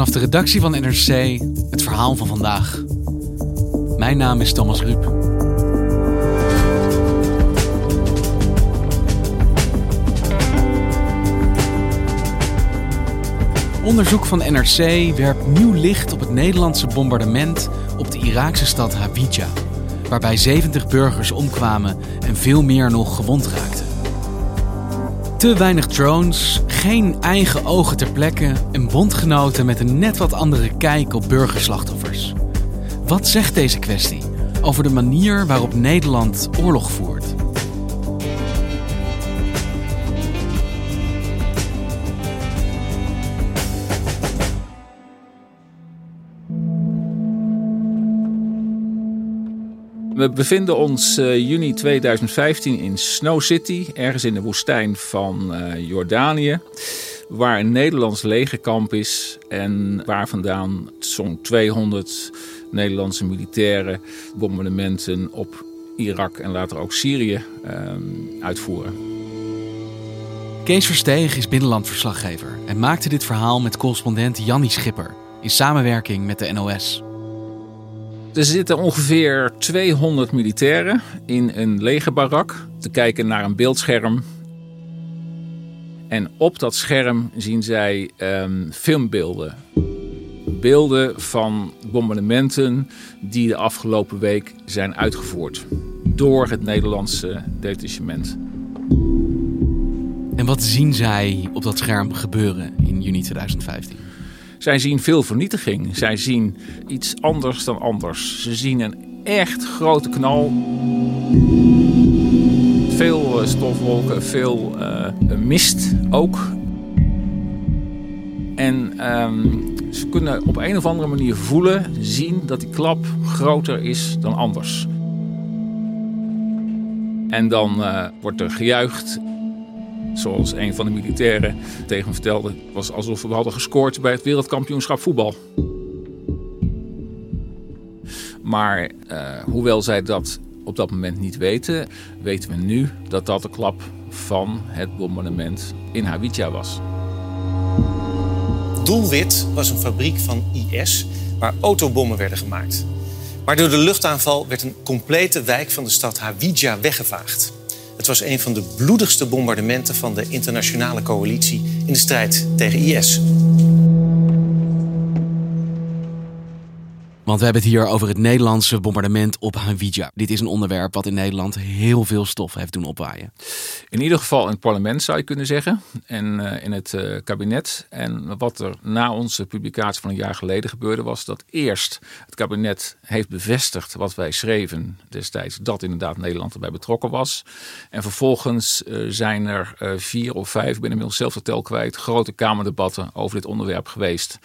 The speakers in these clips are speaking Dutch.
Vanaf de redactie van NRC het verhaal van vandaag. Mijn naam is Thomas Ruip. Onderzoek van NRC werpt nieuw licht op het Nederlandse bombardement op de Iraakse stad Hawija, waarbij 70 burgers omkwamen en veel meer nog gewond raakten. Te weinig drones, geen eigen ogen ter plekke en bondgenoten met een net wat andere kijk op burgerslachtoffers. Wat zegt deze kwestie over de manier waarop Nederland oorlog voert? We bevinden ons uh, juni 2015 in Snow City, ergens in de woestijn van uh, Jordanië, waar een Nederlands legerkamp is en waar vandaan zo'n 200 Nederlandse militairen bombardementen op Irak en later ook Syrië uh, uitvoeren. Kees Versteeg is binnenlandverslaggever en maakte dit verhaal met correspondent Jannie Schipper in samenwerking met de NOS. Er zitten ongeveer 200 militairen in een legerbarak te kijken naar een beeldscherm. En op dat scherm zien zij um, filmbeelden. Beelden van bombardementen die de afgelopen week zijn uitgevoerd door het Nederlandse detachement. En wat zien zij op dat scherm gebeuren in juni 2015? Zij zien veel vernietiging. Zij zien iets anders dan anders. Ze zien een echt grote knal. Veel stofwolken, veel uh, mist ook. En um, ze kunnen op een of andere manier voelen, zien dat die klap groter is dan anders. En dan uh, wordt er gejuicht Zoals een van de militairen tegen me vertelde, was alsof we hadden gescoord bij het wereldkampioenschap voetbal. Maar uh, hoewel zij dat op dat moment niet weten, weten we nu dat dat de klap van het bombardement in Hawija was. Doelwit was een fabriek van IS waar autobommen werden gemaakt. Maar door de luchtaanval werd een complete wijk van de stad Hawija weggevaagd. Het was een van de bloedigste bombardementen van de internationale coalitie in de strijd tegen IS. Want we hebben het hier over het Nederlandse bombardement op Hawija. Dit is een onderwerp wat in Nederland heel veel stof heeft doen opwaaien. In ieder geval in het parlement zou je kunnen zeggen. En uh, in het uh, kabinet. En wat er na onze publicatie van een jaar geleden gebeurde was dat eerst het kabinet heeft bevestigd wat wij schreven destijds. Dat inderdaad Nederland erbij betrokken was. En vervolgens uh, zijn er vier of vijf, ik ben inmiddels zelf de tel kwijt, grote kamerdebatten over dit onderwerp geweest.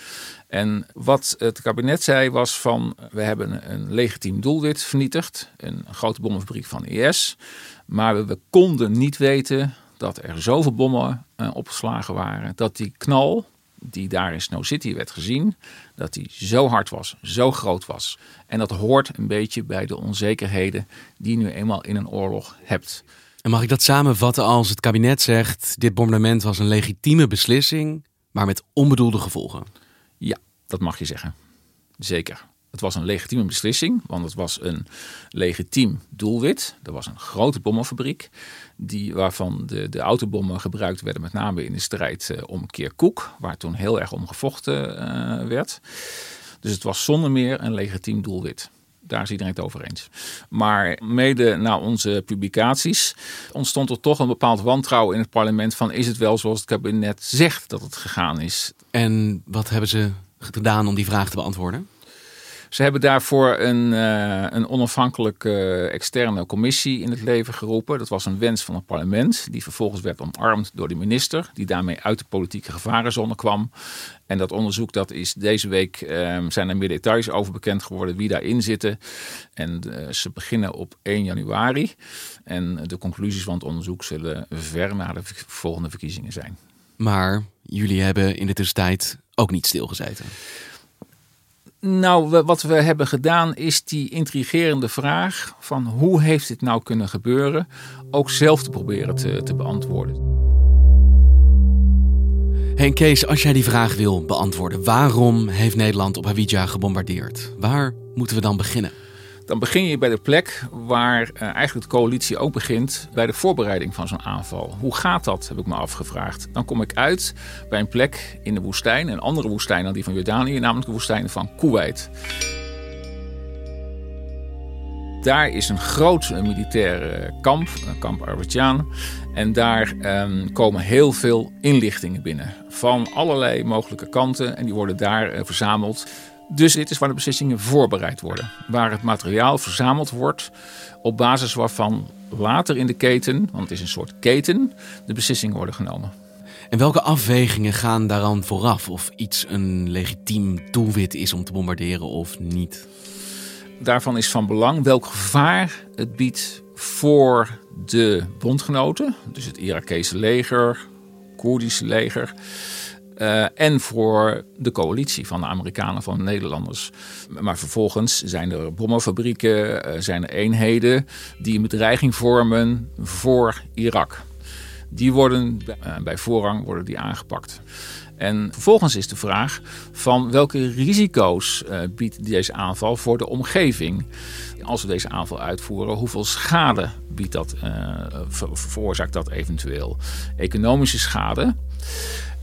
En wat het kabinet zei was van we hebben een legitiem doelwit vernietigd, een grote bommenfabriek van IS, maar we, konden niet weten dat er zoveel bommen uh, opgeslagen waren dat die knal die daar in Snow City werd gezien, dat die zo hard was, zo groot was. En dat hoort een beetje bij de onzekerheden die je nu eenmaal in een oorlog hebt. En mag ik dat samenvatten als het kabinet zegt: dit bombardement was een legitieme beslissing, maar met onbedoelde gevolgen? Ja, dat mag je zeggen. Zeker. Het was een legitieme beslissing, want het was een legitiem doelwit. Er was een grote bommenfabriek, die, waarvan de, de autobommen gebruikt werden, met name in de strijd uh, om Kirkuk, waar toen heel erg om gevochten uh, werd. Dus het was zonder meer een legitiem doelwit. Daar is iedereen het over eens. Maar mede na onze publicaties ontstond er toch een bepaald wantrouwen in het parlement van is het wel zoals het kabinet zegt dat het gegaan is. En wat hebben ze gedaan om die vraag te beantwoorden? Ze hebben daarvoor een, uh, een onafhankelijke externe commissie in het leven geroepen. Dat was een wens van het parlement, die vervolgens werd omarmd door de minister, die daarmee uit de politieke gevarenzone kwam. En dat onderzoek dat is deze week uh, zijn er meer details over bekend geworden wie daarin zitten. En uh, ze beginnen op 1 januari. En de conclusies van het onderzoek zullen ver na de volgende verkiezingen zijn. Maar jullie hebben in de tussentijd ook niet stilgezeten. Nou, wat we hebben gedaan is die intrigerende vraag van hoe heeft dit nou kunnen gebeuren, ook zelf te proberen te, te beantwoorden. Hey Kees, als jij die vraag wil beantwoorden, waarom heeft Nederland op Hawija gebombardeerd? Waar moeten we dan beginnen? Dan begin je bij de plek waar uh, eigenlijk de coalitie ook begint bij de voorbereiding van zo'n aanval. Hoe gaat dat, heb ik me afgevraagd. Dan kom ik uit bij een plek in de woestijn, een andere woestijn dan die van Jordanië, namelijk de woestijn van Kuwait. Daar is een groot militair kamp, kamp Arbidjan. En daar um, komen heel veel inlichtingen binnen. Van allerlei mogelijke kanten. En die worden daar verzameld. Dus dit is waar de beslissingen voorbereid worden. Waar het materiaal verzameld wordt op basis waarvan later in de keten, want het is een soort keten, de beslissingen worden genomen. En welke afwegingen gaan daaraan vooraf? Of iets een legitiem doelwit is om te bombarderen of niet? Daarvan is van belang welk gevaar het biedt voor de bondgenoten, dus het Irakese leger, Koerdische leger. Uh, en voor de coalitie van de Amerikanen, van de Nederlanders. Maar vervolgens zijn er bommenfabrieken, uh, zijn er eenheden die een bedreiging vormen voor Irak. Die worden uh, bij voorrang worden die aangepakt. En vervolgens is de vraag van welke risico's biedt deze aanval voor de omgeving? Als we deze aanval uitvoeren, hoeveel schade biedt dat, veroorzaakt dat eventueel? Economische schade.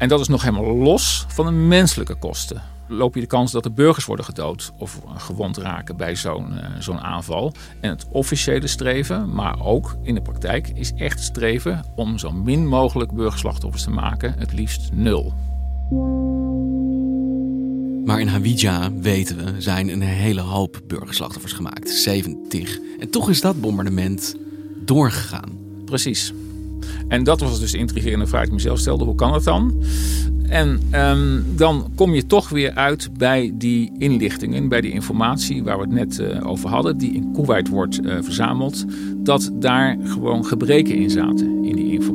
En dat is nog helemaal los van de menselijke kosten. Loop je de kans dat de burgers worden gedood of gewond raken bij zo'n uh, zo'n aanval. En het officiële streven, maar ook in de praktijk, is echt streven om zo min mogelijk burgerslachtoffers te maken, het liefst nul. Maar in Hawija, weten we, zijn een hele hoop burgerslachtoffers gemaakt. 70. En toch is dat bombardement doorgegaan. Precies. En dat was dus de intrigerende vraag ik mezelf stelde. Hoe kan dat dan? En um, dan kom je toch weer uit bij die inlichtingen, bij die informatie waar we het net uh, over hadden, die in Kuwait wordt uh, verzameld, dat daar gewoon gebreken in zaten in die informatie.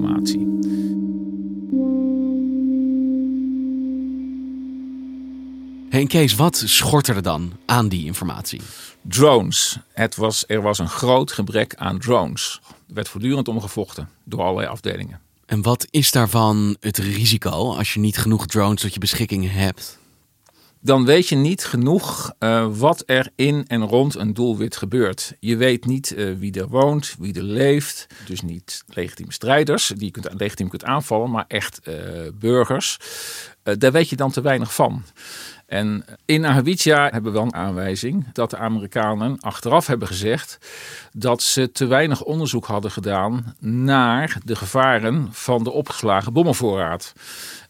Hey Kees, wat schort er dan aan die informatie? Drones. Het was, er was een groot gebrek aan drones. Er werd voortdurend om gevochten door allerlei afdelingen. En wat is daarvan het risico als je niet genoeg drones tot je beschikking hebt? Dan weet je niet genoeg uh, wat er in en rond een doelwit gebeurt. Je weet niet uh, wie er woont, wie er leeft. Dus niet legitieme strijders die je kunt, legitiem kunt aanvallen, maar echt uh, burgers. daar weet je dan te weinig van. En in Ahawitja hebben we wel een aanwijzing dat de Amerikanen achteraf hebben gezegd dat ze te weinig onderzoek hadden gedaan naar de gevaren van de opgeslagen bommenvoorraad.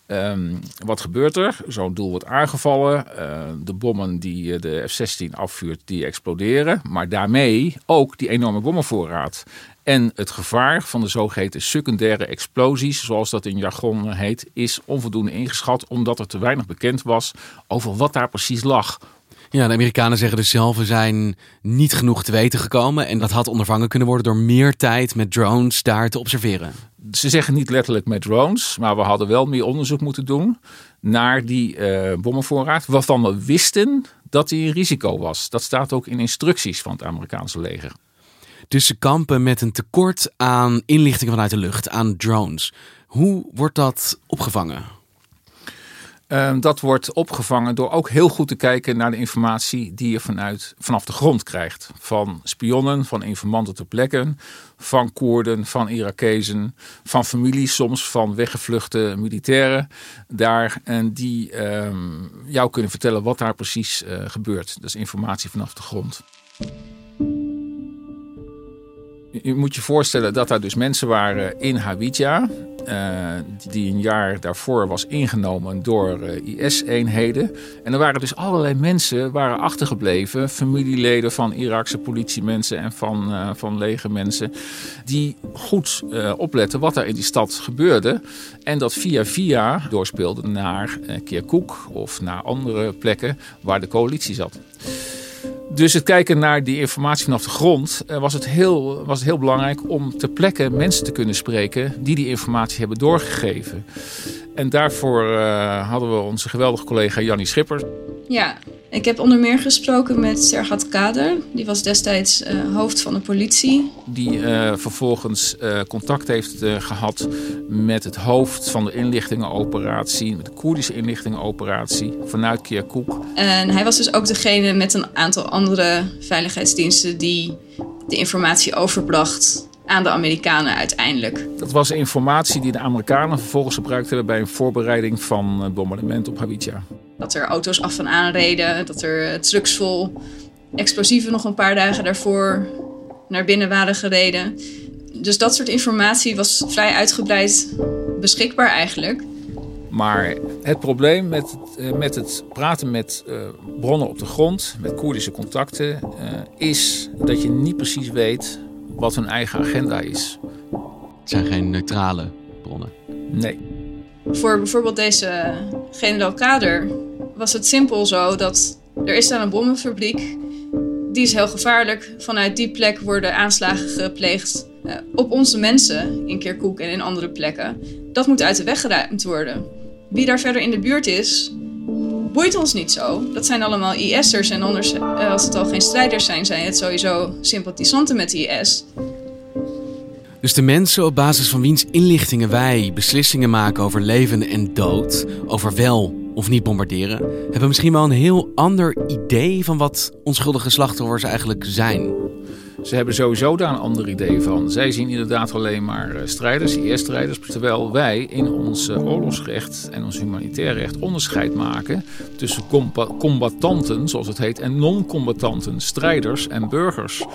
Um, wat gebeurt er? Zo'n doel wordt aangevallen. Uh, de bommen die de F-16 afvuurt, die exploderen. Maar daarmee ook die enorme bommenvoorraad. En het gevaar van de zogeheten secundaire explosies, zoals dat in jargon heet, is onvoldoende ingeschat omdat er te weinig bekend was over wat daar precies lag. Ja, de Amerikanen zeggen dus zelf, we zijn niet genoeg te weten gekomen. En dat had ondervangen kunnen worden door meer tijd met drones daar te observeren. Ze zeggen niet letterlijk met drones, maar we hadden wel meer onderzoek moeten doen naar die uh, bommenvoorraad. Waarvan we wisten dat die een risico was. Dat staat ook in instructies van het Amerikaanse leger. Dus ze kampen met een tekort aan inlichtingen vanuit de lucht, aan drones. Hoe wordt dat opgevangen? Uh, dat wordt opgevangen door ook heel goed te kijken naar de informatie die je vanuit, vanaf de grond krijgt. Van spionnen, van informanten ter plekke, van Koerden, van Irakezen, van families soms, van weggevluchte militairen daar. En die uh, jou kunnen vertellen wat daar precies uh, gebeurt. Is informatie vanaf de grond. Je moet je voorstellen dat daar dus mensen waren in Hawija. Uh, die een jaar daarvoor was ingenomen door uh, IS-eenheden. En er waren dus allerlei mensen waren achtergebleven. Familieleden van Iraakse politiemensen en van, uh, van legermensen. Die goed opletten wat er in die stad gebeurde. En dat via via doorspeelden naar Kirkuk of naar andere plekken waar de coalitie zat. Dus het kijken naar die informatie vanaf de grond eh, was het, heel, was het heel belangrijk om ter plekke mensen te kunnen spreken die die informatie hebben doorgegeven. En daarvoor uh, hadden we onze geweldige collega Jannie Schipper. Ja, ik heb onder meer gesproken met Serhat Kader. Die was destijds uh, hoofd van de politie. Die uh, vervolgens uh, contact heeft gehad met het hoofd van de inlichtingenoperatie, met de Koerdische inlichtingenoperatie vanuit Kirkuk. En hij was dus ook degene met een aantal andere veiligheidsdiensten die de informatie overbracht aan de Amerikanen uiteindelijk. Dat was informatie die de Amerikanen vervolgens gebruikt hebben bij een voorbereiding van het bombardement op Hawija. Dat er auto's af en aan reden, dat er trucks vol explosieven nog een paar dagen daarvoor naar binnen waren gereden. Dus dat soort informatie was vrij uitgebreid beschikbaar eigenlijk. Maar het probleem met, met het praten met uh, bronnen op de grond, met Koerdische contacten, uh, is dat je niet precies weet wat hun eigen agenda is. Het zijn geen neutrale bronnen. Nee. Voor bijvoorbeeld deze generaal Kader was het simpel zo dat er is daar een bommenfabriek. Die is heel gevaarlijk. Vanuit die plek worden aanslagen gepleegd uh, op onze mensen in Kirkuk en in andere plekken. Dat moet uit de weg geruimd worden. Wie daar verder in de buurt is, boeit ons niet zo. Dat zijn allemaal IS'ers en anders, uh, als het al geen strijders zijn, zijn het sowieso sympathisanten met IS. Dus de mensen op basis van wiens inlichtingen wij beslissingen maken over leven en dood, over wel of niet bombarderen, hebben misschien wel een heel ander idee van wat onschuldige slachtoffers eigenlijk zijn. Ze hebben sowieso daar een ander idee van. Zij zien inderdaad alleen maar eh, strijders, IS-strijders. Terwijl wij in ons eh, oorlogsrecht en ons humanitair recht onderscheid maken tussen combatanten, zoals het heet, en non-combatanten, strijders en burgers.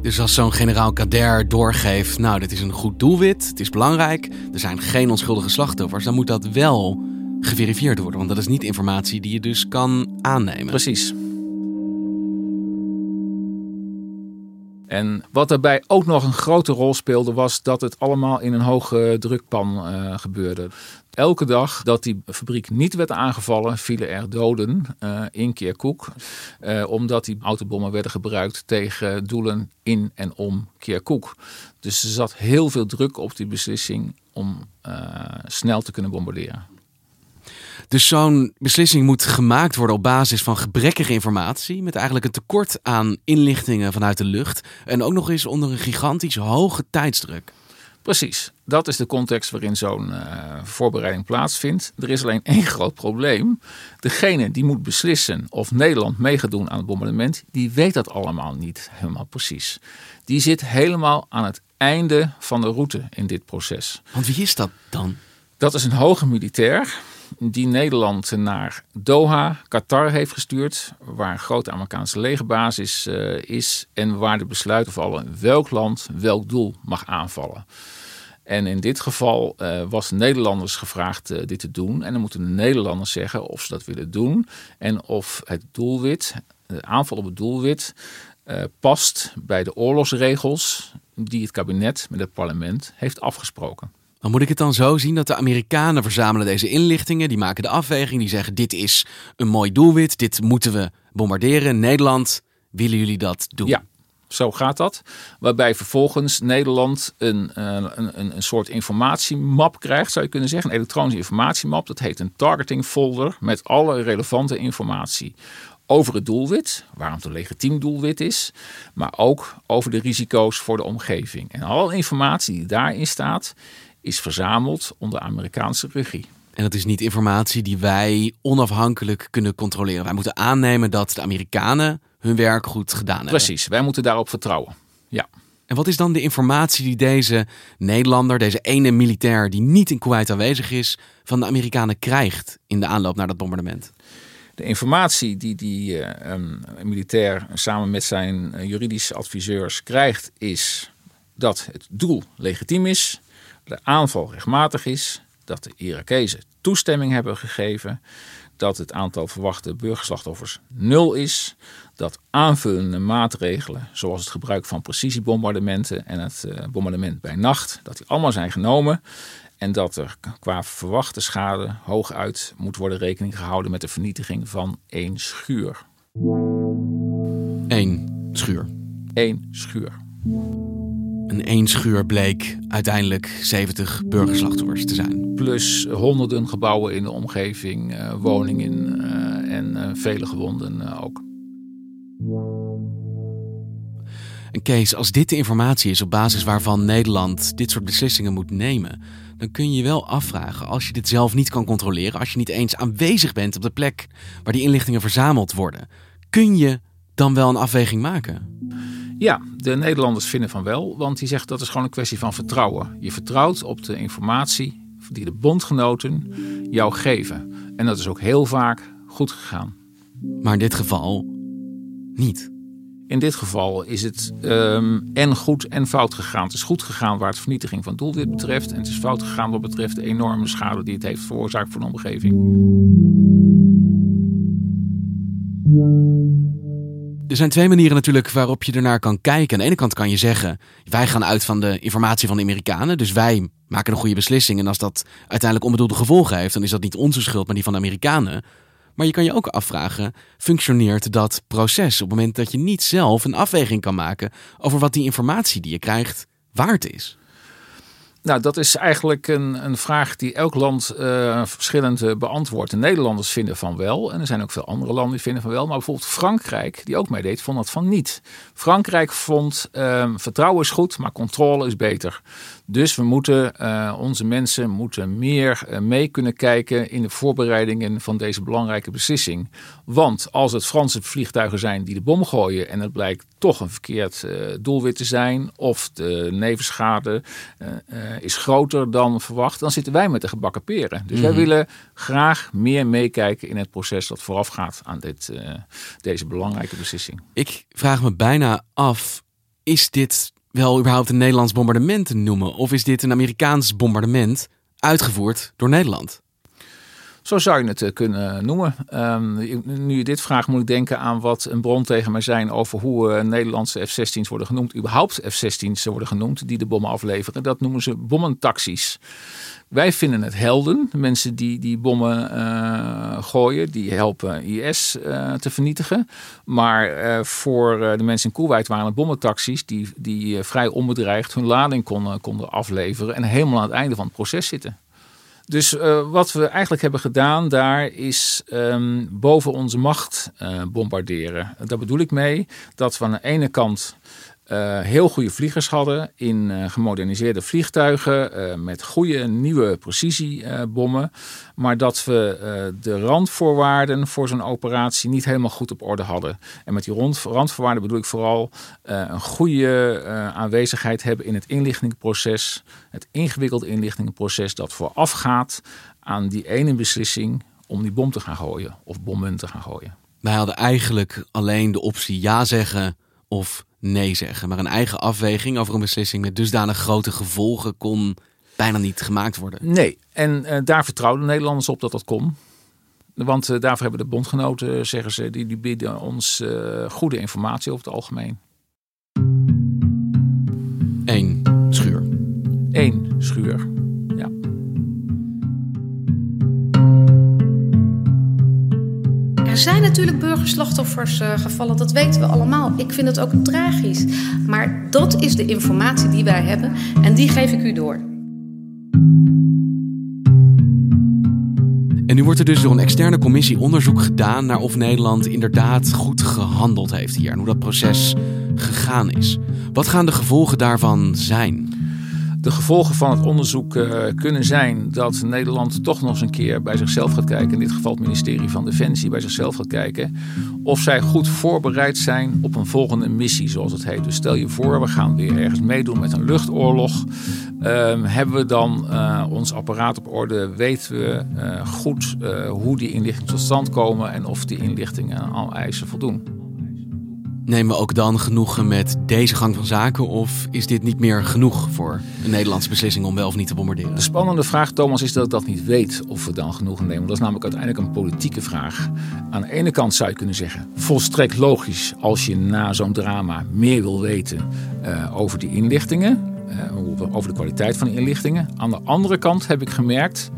Dus als zo'n generaal Kader doorgeeft, nou, dit is een goed doelwit, het is belangrijk, er zijn geen onschuldige slachtoffers, dan moet dat wel geverifieerd worden. Want dat is niet informatie die je dus kan aannemen. Precies. En wat daarbij ook nog een grote rol speelde, was dat het allemaal in een hoge drukpan uh, gebeurde. Elke dag dat die fabriek niet werd aangevallen, vielen er doden uh, in Kirkuk. Uh, omdat die autobommen werden gebruikt tegen doelen in en om Kirkuk. Dus er zat heel veel druk op die beslissing om snel te kunnen bombarderen. Dus zo'n beslissing moet gemaakt worden op basis van gebrekkige informatie, met eigenlijk een tekort aan inlichtingen vanuit de lucht en ook nog eens onder een gigantisch hoge tijdsdruk. Precies, dat is de context waarin zo'n uh, voorbereiding plaatsvindt. Er is alleen één groot probleem. Degene die moet beslissen of Nederland mee gaat doen aan het bombardement, die weet dat allemaal niet helemaal precies. Die zit helemaal aan het einde van de route in dit proces. Want wie is dat dan? Dat is een hoge militair die Nederland naar Doha, Qatar heeft gestuurd, waar een grote Amerikaanse legerbasis uh, is en waar de besluiten vallen welk land welk doel mag aanvallen. En in dit geval uh, was Nederlanders gevraagd uh, dit te doen. En dan moeten de Nederlanders zeggen of ze dat willen doen. En of het doelwit, de aanval op het doelwit, past bij de oorlogsregels die het kabinet met het parlement heeft afgesproken. Dan moet ik het dan zo zien dat de Amerikanen verzamelen deze inlichtingen, die maken de afweging, die zeggen dit is een mooi doelwit, dit moeten we bombarderen. Nederland, willen jullie dat doen? Ja, zo gaat dat. Waarbij vervolgens Nederland een, eh, een, een, een soort informatiemap krijgt, zou je kunnen zeggen. Een elektronische informatiemap. Dat heet een targeting folder met alle relevante informatie. Over het doelwit, waarom het een legitiem doelwit is. Maar ook over de risico's voor de omgeving. En alle informatie die daarin staat, is verzameld onder Amerikaanse regie. En dat is niet informatie die wij onafhankelijk kunnen controleren. Wij moeten aannemen dat de Amerikanen hun werk goed gedaan hebben. Precies, wij moeten daarop vertrouwen. Ja. En wat is dan de informatie die deze Nederlander, deze ene militair die niet in Kuwait aanwezig is, van de Amerikanen krijgt in de aanloop naar dat bombardement? De informatie die die uh, militair samen met zijn uh, juridische adviseurs krijgt, is dat het doel legitiem is, de aanval rechtmatig is, dat de Irakezen toestemming hebben gegeven, dat het aantal verwachte burgerslachtoffers nul is, dat aanvullende maatregelen, zoals het gebruik van precisiebombardementen en het uh, bombardement bij nacht, dat die allemaal zijn genomen en dat er qua verwachte schade hooguit moet worden rekening gehouden met de vernietiging van één schuur. Eén schuur. Eén schuur. En één schuur bleek uiteindelijk 70 burgerslachtoffers te zijn. Plus honderden gebouwen in de omgeving, uh, woningen uh, en uh, vele gewonden ook. En Kees, als dit de informatie is op basis waarvan Nederland dit soort beslissingen moet nemen, dan kun je je wel afvragen, als je dit zelf niet kan controleren, als je niet eens aanwezig bent op de plek waar die inlichtingen verzameld worden, kun je dan wel een afweging maken? Ja, de Nederlanders vinden van wel, want die zeggen dat is gewoon een kwestie van vertrouwen. Je vertrouwt op de informatie die de bondgenoten jou geven. En dat is ook heel vaak goed gegaan. Maar in dit geval niet. In dit geval is het um, en goed en fout gegaan. Het is goed gegaan waar het vernietiging van doelwit betreft. En het is fout gegaan wat betreft de enorme schade die het heeft veroorzaakt voor de omgeving. Er zijn twee manieren natuurlijk waarop je ernaar kan kijken. Aan de ene kant kan je zeggen, wij gaan uit van de informatie van de Amerikanen. Dus wij maken een goede beslissing. En als dat uiteindelijk onbedoelde gevolgen heeft, dan is dat niet onze schuld, maar die van de Amerikanen. Maar je kan je ook afvragen, functioneert dat proces op het moment dat je niet zelf een afweging kan maken over wat die informatie die je krijgt waard is? Nou, dat is eigenlijk een, een vraag die elk land uh, verschillend uh, beantwoordt. De Nederlanders vinden van wel. En er zijn ook veel andere landen die vinden van wel. Maar bijvoorbeeld Frankrijk, die ook meedeed, vond dat van niet. Frankrijk vond uh, vertrouwen is goed, maar controle is beter. Dus we moeten, uh, onze mensen moeten meer uh, mee kunnen kijken in de voorbereidingen van deze belangrijke beslissing. Want als het Franse vliegtuigen zijn die de bom gooien en het blijkt toch een verkeerd uh, doelwit te zijn, of de nevenschade is groter dan verwacht, dan zitten wij met de gebakken peren. Dus mm -hmm. wij willen graag meer meekijken in het proces dat voorafgaat aan dit, deze belangrijke beslissing. Ik vraag me bijna af, is dit wel überhaupt een Nederlands bombardement te noemen? Of is dit een Amerikaans bombardement uitgevoerd door Nederland? Zo zou je het kunnen noemen. Um, nu je dit vraagt, moet ik denken aan wat een bron tegen mij zijn over hoe uh, Nederlandse F-16's worden genoemd. Überhaupt F-16's worden genoemd die de bommen afleveren. Dat noemen ze bommentaxis. Wij vinden het helden, de mensen die die bommen uh, gooien, die helpen IS te vernietigen. Maar voor de mensen in Kuwait waren het bommentaxis die, die vrij onbedreigd hun lading konden, konden afleveren en helemaal aan het einde van het proces zitten. Dus uh, wat we eigenlijk hebben gedaan daar is um, boven onze macht uh, bombarderen. Daar bedoel ik mee dat we aan de ene kant uh, heel goede vliegers hadden in uh, gemoderniseerde vliegtuigen uh, met goede nieuwe precisiebommen. maar dat we de randvoorwaarden voor zo'n operatie niet helemaal goed op orde hadden. En met die randvoorwaarden bedoel ik vooral een goede aanwezigheid hebben in het inlichtingenproces. Het ingewikkelde inlichtingenproces dat voorafgaat aan die ene beslissing om die bom te gaan gooien of bommen te gaan gooien. Wij hadden eigenlijk alleen de optie ja zeggen of nee zeggen. Maar een eigen afweging over een beslissing met dusdanig grote gevolgen kon bijna niet gemaakt worden. Nee, en uh, daar vertrouwden Nederlanders op dat dat kon. Want uh, daarvoor hebben de bondgenoten, zeggen ze, die, die bieden ons uh, goede informatie over het algemeen. Eén schuur. Eén schuur. Er zijn natuurlijk burgerslachtoffers uh, gevallen, dat weten we allemaal. Ik vind het ook tragisch. Maar dat is de informatie die wij hebben en die geef ik u door. En nu wordt er dus door een externe commissie onderzoek gedaan naar of Nederland inderdaad goed gehandeld heeft hier en hoe dat proces gegaan is. Wat gaan de gevolgen daarvan zijn? De gevolgen van het onderzoek uh, kunnen zijn dat Nederland toch nog eens een keer bij zichzelf gaat kijken. In dit geval het ministerie van Defensie bij zichzelf gaat kijken. Of zij goed voorbereid zijn op een volgende missie, zoals het heet. Dus stel je voor, we gaan weer ergens meedoen met een luchtoorlog. Ehm, hebben we dan uh, ons apparaat op orde? Weten we uh, goed hoe die inlichtingen tot stand komen en of die inlichtingen aan eisen voldoen? Nemen we ook dan genoegen met deze gang van zaken? Of is dit niet meer genoeg voor een Nederlandse beslissing om wel of niet te bombarderen? De spannende vraag, Thomas, is dat ik dat niet weet of we dan genoegen nemen. Dat is namelijk uiteindelijk een politieke vraag. Aan de ene kant zou je kunnen zeggen, volstrekt logisch als je na zo'n drama meer wil weten uh, over die inlichtingen. Uh, over de kwaliteit van de inlichtingen. Aan de andere kant heb ik gemerkt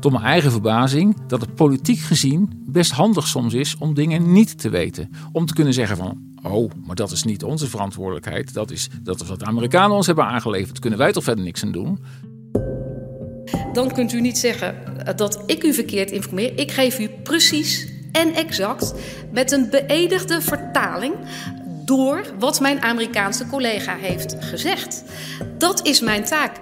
tot mijn eigen verbazing dat het politiek gezien best handig soms is om dingen niet te weten. Om te kunnen zeggen van, oh, maar dat is niet onze verantwoordelijkheid. Dat is, dat wat de Amerikanen ons hebben aangeleverd. kunnen wij toch verder niks aan doen. Dan kunt u niet zeggen dat ik u verkeerd informeer. Ik geef u precies en exact met een beëdigde vertaling door wat mijn Amerikaanse collega heeft gezegd. Dat is mijn taak.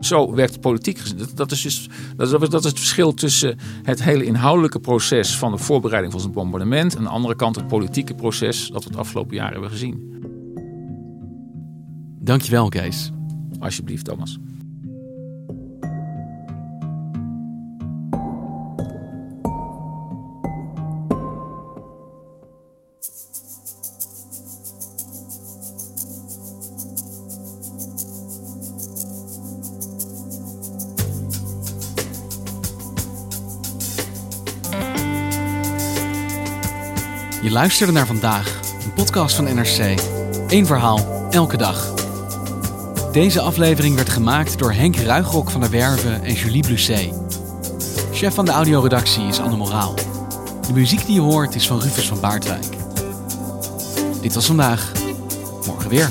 Zo werkt politiek. Dat is, dus, dat is het verschil tussen het hele inhoudelijke proces van de voorbereiding van zo'n bombardement. En aan de andere kant het politieke proces dat we het afgelopen jaar hebben gezien. Dankjewel, Kees. Alsjeblieft, Thomas. Je luisterde naar vandaag, een podcast van NRC. Eén verhaal, elke dag. Deze aflevering werd gemaakt door Henk Ruigrok van der Werven en Julie Blusset. Chef van de audioredactie is Anne Moraal. De muziek die je hoort is van Rufus van Baardwijk. Dit was vandaag. Morgen weer.